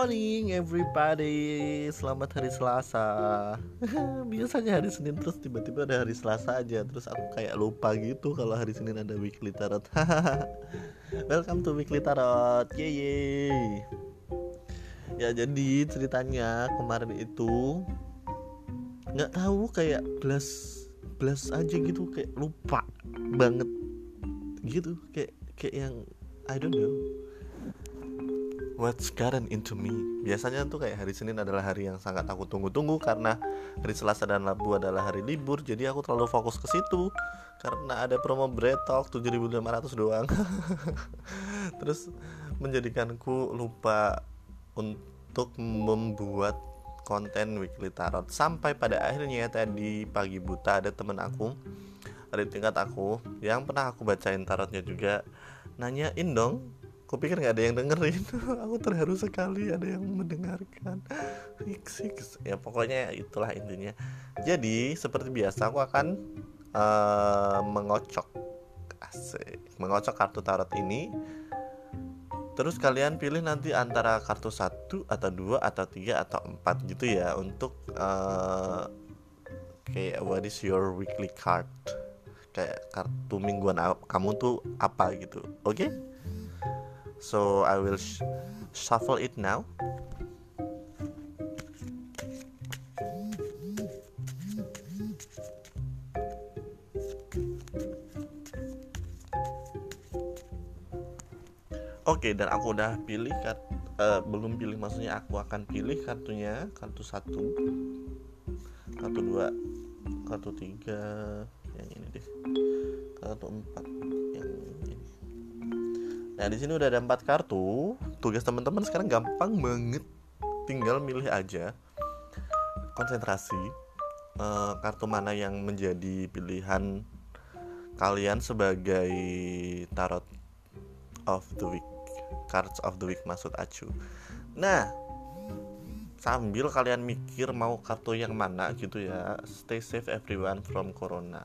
morning everybody. Selamat hari Selasa. Biasanya hari Senin terus tiba-tiba ada hari Selasa aja. Terus aku kayak lupa gitu kalau hari Senin ada weekly tarot. Welcome to weekly tarot. Yeay Ya jadi ceritanya kemarin itu nggak tahu kayak blast blast aja gitu. Kayak lupa banget gitu. Kayak kayak yang I don't know What's gotten into me? Biasanya tuh kayak hari Senin adalah hari yang sangat aku tunggu-tunggu karena hari Selasa dan Rabu adalah hari libur. Jadi aku terlalu fokus ke situ karena ada promo Bretalk 7500 doang. Terus menjadikanku lupa untuk membuat konten weekly tarot sampai pada akhirnya tadi pagi buta ada temen aku ada tingkat aku yang pernah aku bacain tarotnya juga nanyain dong kupikir nggak ada yang dengerin. Aku terharu sekali ada yang mendengarkan. Six, ya pokoknya itulah intinya. Jadi seperti biasa aku akan uh, mengocok. Asik. Mengocok kartu tarot ini. Terus kalian pilih nanti antara kartu satu atau dua atau tiga atau empat gitu ya untuk uh, kayak what is your weekly card? Kayak kartu mingguan kamu tuh apa gitu. Oke? okay? So I will sh shuffle it now. Oke okay, dan aku udah pilih kart uh, belum pilih maksudnya aku akan pilih kartunya kartu satu kartu dua kartu tiga yang ini deh kartu empat Nah di sini udah ada empat kartu. Tugas teman-teman sekarang gampang banget. Tinggal milih aja. Konsentrasi uh, kartu mana yang menjadi pilihan kalian sebagai tarot of the week. Cards of the week maksud acu. Nah, sambil kalian mikir mau kartu yang mana gitu ya. Stay safe everyone from corona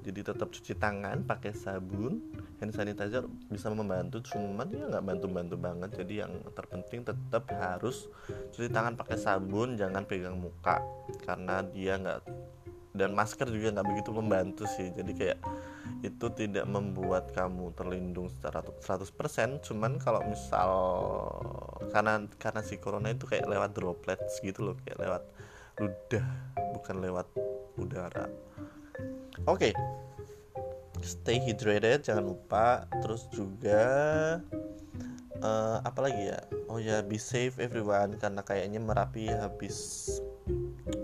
jadi tetap cuci tangan pakai sabun hand sanitizer bisa membantu cuman ya nggak bantu-bantu banget. Jadi yang terpenting tetap harus cuci tangan pakai sabun jangan pegang muka karena dia nggak dan masker juga nggak begitu membantu sih. Jadi kayak itu tidak membuat kamu terlindung secara 100% cuman kalau misal karena karena si corona itu kayak lewat droplets gitu loh kayak lewat ludah bukan lewat udara Oke. Okay. Stay hydrated jangan lupa. Terus juga uh, apa lagi ya? Oh ya, be safe everyone karena kayaknya Merapi habis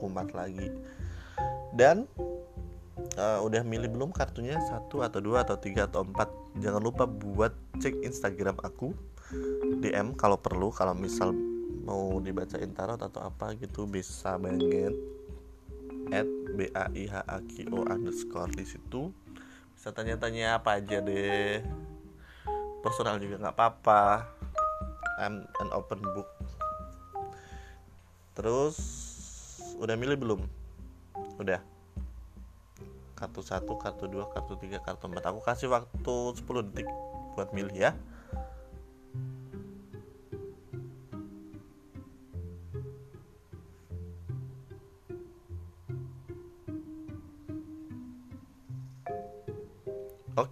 kumat lagi. Dan uh, udah milih belum kartunya satu atau dua atau tiga atau empat jangan lupa buat cek Instagram aku DM kalau perlu kalau misal mau dibacain tarot atau apa gitu bisa banget at b a i h a q o underscore di situ. Bisa tanya-tanya apa aja deh. Personal juga nggak apa-apa. I'm an open book. Terus udah milih belum? Udah. Kartu satu kartu dua kartu tiga kartu empat. Aku kasih waktu 10 detik buat milih ya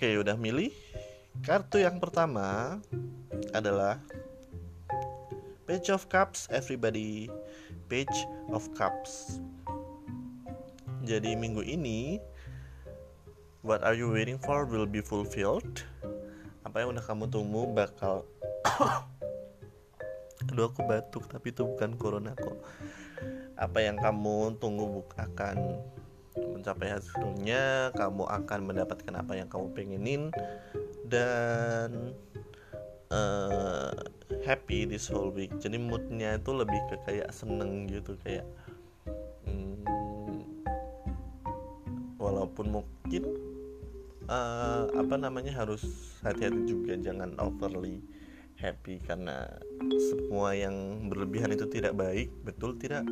Oke, udah milih. Kartu yang pertama adalah Page of Cups, everybody. Page of Cups. Jadi minggu ini What are you waiting for will be fulfilled. Apa yang udah kamu tunggu bakal Aduh aku batuk tapi itu bukan corona kok. Apa yang kamu tunggu akan mencapai hasilnya kamu akan mendapatkan apa yang kamu pengenin dan uh, happy this whole week. Jadi moodnya itu lebih ke kayak seneng gitu kayak hmm, walaupun mungkin uh, apa namanya harus hati-hati juga jangan overly happy karena semua yang berlebihan itu tidak baik betul tidak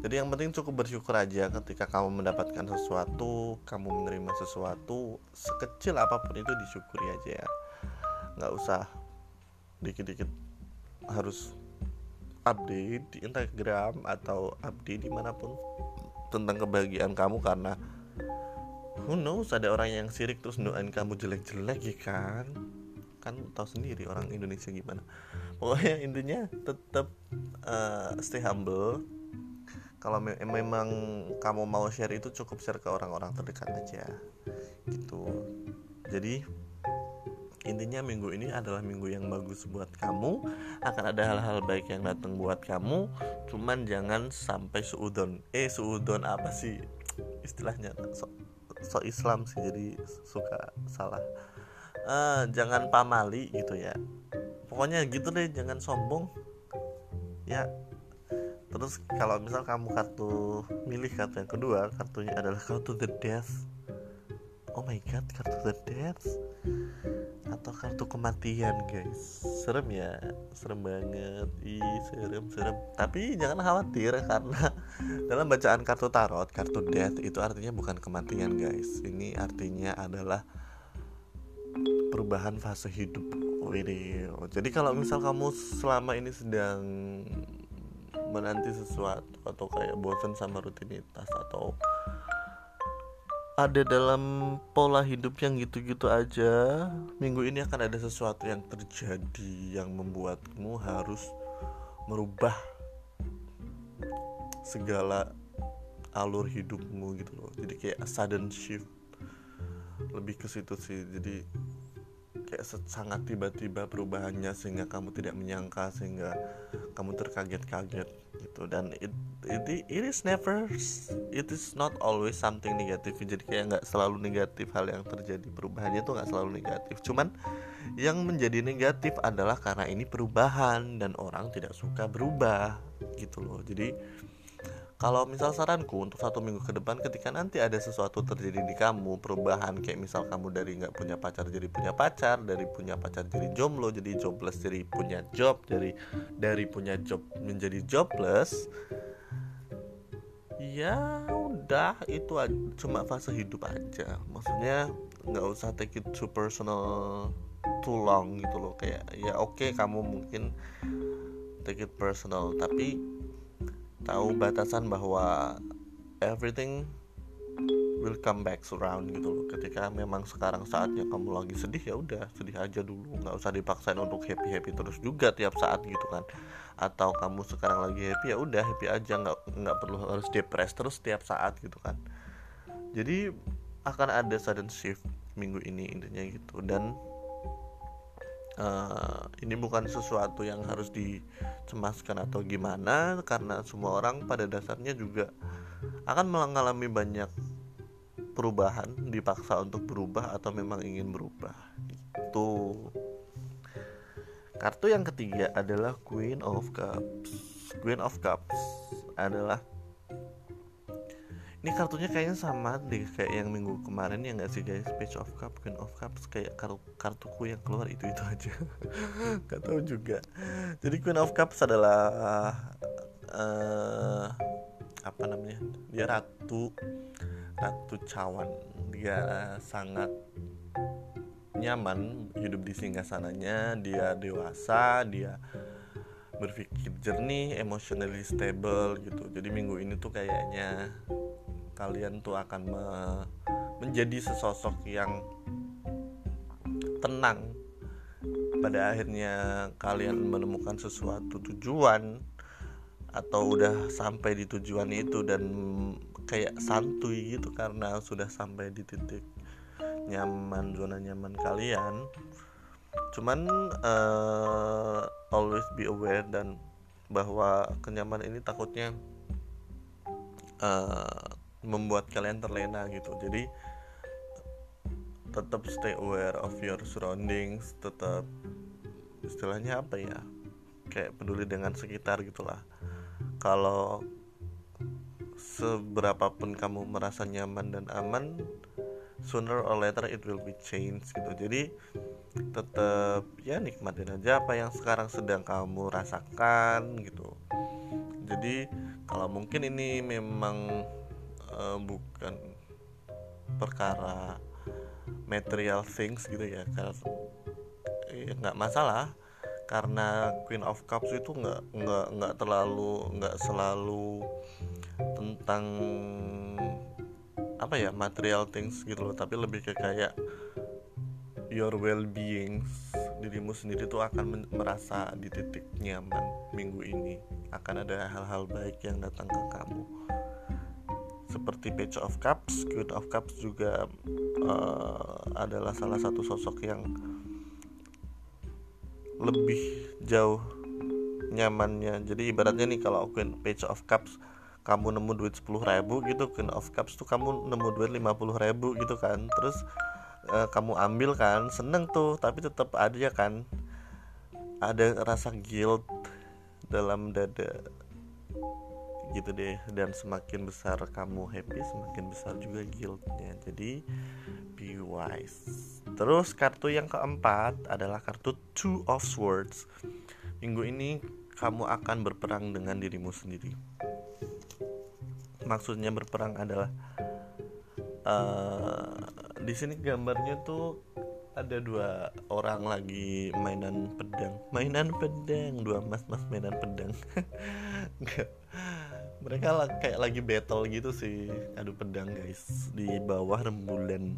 jadi yang penting cukup bersyukur aja ketika kamu mendapatkan sesuatu kamu menerima sesuatu sekecil apa pun itu disyukuri aja ya. Nggak usah dikit-dikit harus update di Instagram atau update di mana pun tentang kebahagiaan kamu karena who knows ada orang yang sirik terus doain kamu jelek-jelek ya kan? Kan tahu sendiri orang Indonesia gimana. Pokoknya intinya tetap uh, stay humble kalau me memang kamu mau share itu cukup share ke orang-orang terdekat aja gitu. Jadi intinya minggu ini adalah minggu yang bagus buat kamu. Akan ada hal-hal baik yang datang buat kamu. Cuman jangan sampai suudon eh suudon apa sih? Istilahnya so, so Islam sih jadi suka salah. Uh, jangan pamali gitu ya. Pokoknya gitu deh jangan sombong. Ya terus kalau misal kamu kartu milih kartu yang kedua kartunya adalah kartu the death. Oh my god kartu the death? Atau kartu kematian guys. Serem ya serem banget. Ih serem serem. Tapi jangan khawatir karena dalam bacaan kartu tarot kartu death itu artinya bukan kematian guys. Ini artinya adalah perubahan fase hidup. Jadi kalau misal kamu selama ini sedang menanti sesuatu atau kayak bosan sama rutinitas atau ada dalam pola hidup yang gitu-gitu aja minggu ini akan ada sesuatu yang terjadi yang membuatmu harus merubah segala alur hidupmu gitu loh. Jadi kayak sudden shift lebih ke situ sih. Jadi kayak sangat tiba-tiba perubahannya sehingga kamu tidak menyangka sehingga kamu terkaget-kaget gitu. Dan it, it it is never it is not always something negatif jadi kayak nggak selalu negatif hal yang terjadi. Perubahannya itu nggak selalu negatif. Cuman yang menjadi negatif adalah karena ini perubahan dan orang tidak suka berubah gitu loh. Jadi kalau misal saranku untuk satu minggu ke depan ketika nanti ada sesuatu terjadi di kamu perubahan kayak misal kamu dari nggak punya pacar jadi punya pacar dari punya pacar jadi jomblo jadi jobless jadi punya job dari dari punya job menjadi jobless ya udah itu cuma fase hidup aja. Maksudnya nggak usah take it too personal too long gitu loh. Kayak ya oke okay, kamu mungkin take it personal tapi tahu batasan bahwa everything will come back around gitu loh. Ketika memang sekarang saatnya kamu lagi sedih ya udah sedih aja dulu. Nggak usah dipaksain untuk happy happy terus juga tiap saat gitu kan. Atau kamu sekarang lagi happy ya udah happy aja. Nggak nggak perlu harus depres terus tiap saat gitu kan. Jadi akan ada sudden shift minggu ini intinya gitu. Dan uh, ini bukan sesuatu yang harus dicemaskan atau gimana karena semua orang pada dasarnya juga akan mengalami banyak perubahan dipaksa untuk berubah atau memang ingin berubah. Itu. Kartu yang ketiga adalah Queen of Cups. Queen of Cups adalah ini kartunya kayaknya sama deh kayak yang minggu kemarin ya nggak sih guys page of cup queen of cups kayak kartu kartuku yang keluar itu itu aja. Nggak tahu juga. Jadi queen of cups adalah uh, apa namanya dia ratu ratu cawan. Dia sangat nyaman hidup di singgah sananya dia dewasa dia berpikir jernih emotionally stable gitu. Jadi minggu ini tuh kayaknya kalian tuh akan me menjadi sesosok yang tenang. Pada akhirnya kalian menemukan sesuatu tujuan atau udah sampai di tujuan itu dan kayak santuy gitu karena sudah sampai di titik nyaman zona nyaman kalian. Cuman uh, always be aware dan bahwa kenyamanan ini takutnya uh, membuat kalian terlena gitu. Jadi tetap stay aware of your surroundings tetap istilahnya apa ya kayak peduli dengan sekitar gitulah. Kalau seberapa pun kamu merasa nyaman dan aman sooner or later it will be changed gitu. Jadi tetap ya nikmatin aja apa yang sekarang sedang kamu rasakan gitu. Jadi kalau mungkin ini memang uh, bukan perkara material things gitu ya karena ya nggak masalah. Karena Queen of Cups itu nggak nggak nggak terlalu nggak selalu tentang apa ya material things gitu loh. Tapi lebih ke kayak your well being dirimu sendiri tuh akan merasa di titik nyaman minggu ini. Akan ada hal-hal baik yang datang ke kamu seperti Page of Cups, Queen of Cups juga uh, adalah salah satu sosok yang lebih jauh nyamannya. Jadi ibaratnya nih kalau Queen Page of Cups kamu nemu duit 10 ribu gitu Queen of Cups tuh kamu nemu duit 50 ribu gitu kan terus uh, kamu ambil kan seneng tuh tapi tetap ada kan ada rasa guilt dalam dada gitu deh. Dan semakin besar kamu happy semakin besar juga guiltnya. Jadi be wise. Terus kartu yang keempat adalah kartu two of swords. Minggu ini kamu akan berperang dengan dirimu sendiri. Maksudnya berperang adalah uh, di sini gambarnya tuh ada dua orang lagi mainan pedang. Mainan pedang dua mas mas mainan pedang mereka kayak lagi battle gitu sih. Adu pedang guys. Di bawah rembulan.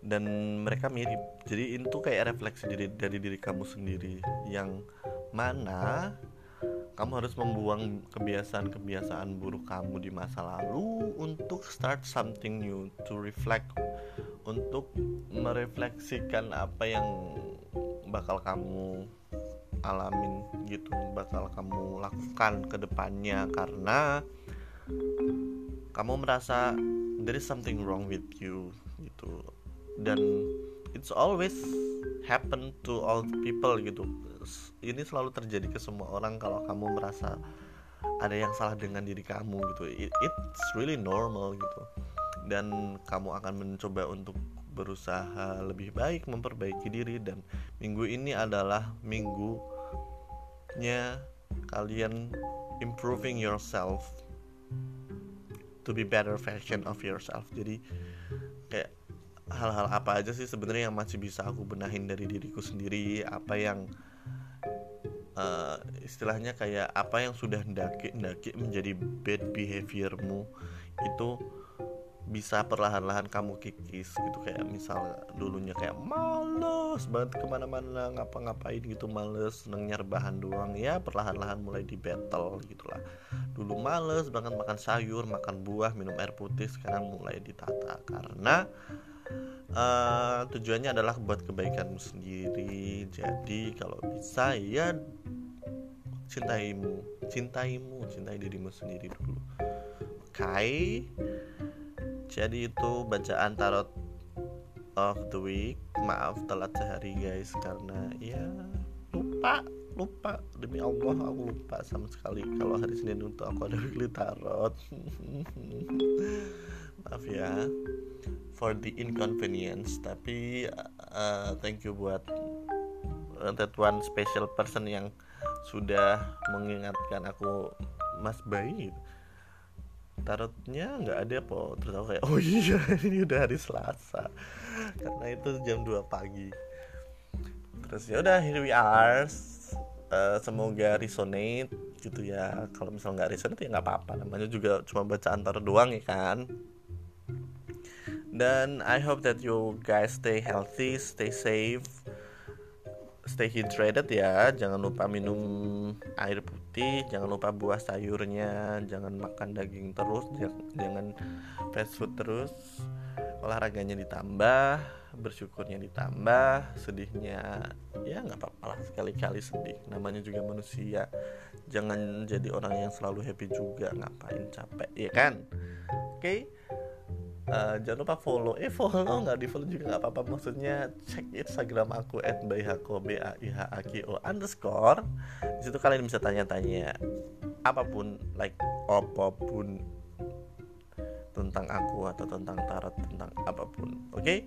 Dan mereka mirip. Jadi itu kayak refleksi diri dari diri kamu sendiri. Yang mana kamu harus membuang kebiasaan-kebiasaan buruk kamu di masa lalu untuk start something new to reflect untuk merefleksikan apa yang bakal kamu alamin gitu bakal kamu lakukan ke depannya. Karena kamu merasa there is something wrong with you gitu. Dan it's always happen to all people gitu. Ini selalu terjadi ke semua orang kalau kamu merasa ada yang salah dengan diri kamu gitu. It, it's really normal gitu. Dan kamu akan mencoba untuk berusaha lebih baik memperbaiki diri. Dan minggu ini adalah minggunya kalian improving yourself to be better version of yourself. Jadi kayak hal-hal apa aja sih sebenarnya yang masih bisa aku benahin dari diriku sendiri? Apa yang uh, istilahnya kayak apa yang sudah ndaki ndaki menjadi bad behaviormu itu bisa perlahan-lahan kamu kikis gitu. Kayak misal dulunya kayak males banget ke mana-mana ngapa-ngapain gitu males seneng bahan doang. Ya perlahan-lahan mulai di battle gitulah. Dulu males banget makan sayur makan buah minum air putih sekarang mulai ditata. Karena uh, tujuannya adalah buat kebaikanmu sendiri. Jadi kalau bisa ya cintaimu cintaimu cintai dirimu sendiri dulu. Oke? Okay? jadi itu bacaan tarot of the week maaf telat sehari guys karena ya lupa lupa. Demi Allah aku lupa sama sekali kalau hari Senin untuk aku ada weekly tarot. Maaf ya for the inconvenience tapi uh, thank you buat that one special person yang sudah mengingatkan aku Mas Bayi tarotnya nggak ada po. Terus aku kayak oh iya ini udah hari Selasa. Karena itu jam 2 pagi. Terus ya udah here we are. Uh, semoga resonate gitu ya. Kalau misal nggak resonate ya nggak apa-apa. Namanya juga cuma baca antar doang ya kan. Dan I hope that you guys stay healthy stay safe stay hydrated ya. Jangan lupa minum air putih jangan lupa buah sayurnya jangan makan daging terus jangan fast food terus. Olahraganya ditambah bersyukurnya ditambah sedihnya ya nggak apa-apa lah sekali-kali sedih. Namanya juga manusia. Jangan jadi orang yang selalu happy juga ngapain capek ya kan? Oke? okay? Uh, jangan lupa follow. Eh follow nggak di follow juga nggak apa-apa. Maksudnya cek instagram aku at bayhako b a i h a k o underscore. Di situ kalian bisa tanya-tanya apa pun like apa pun tentang aku atau tentang tarot tentang apa pun oke? Okay?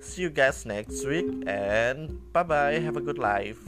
see you guys next week and bye bye have a good life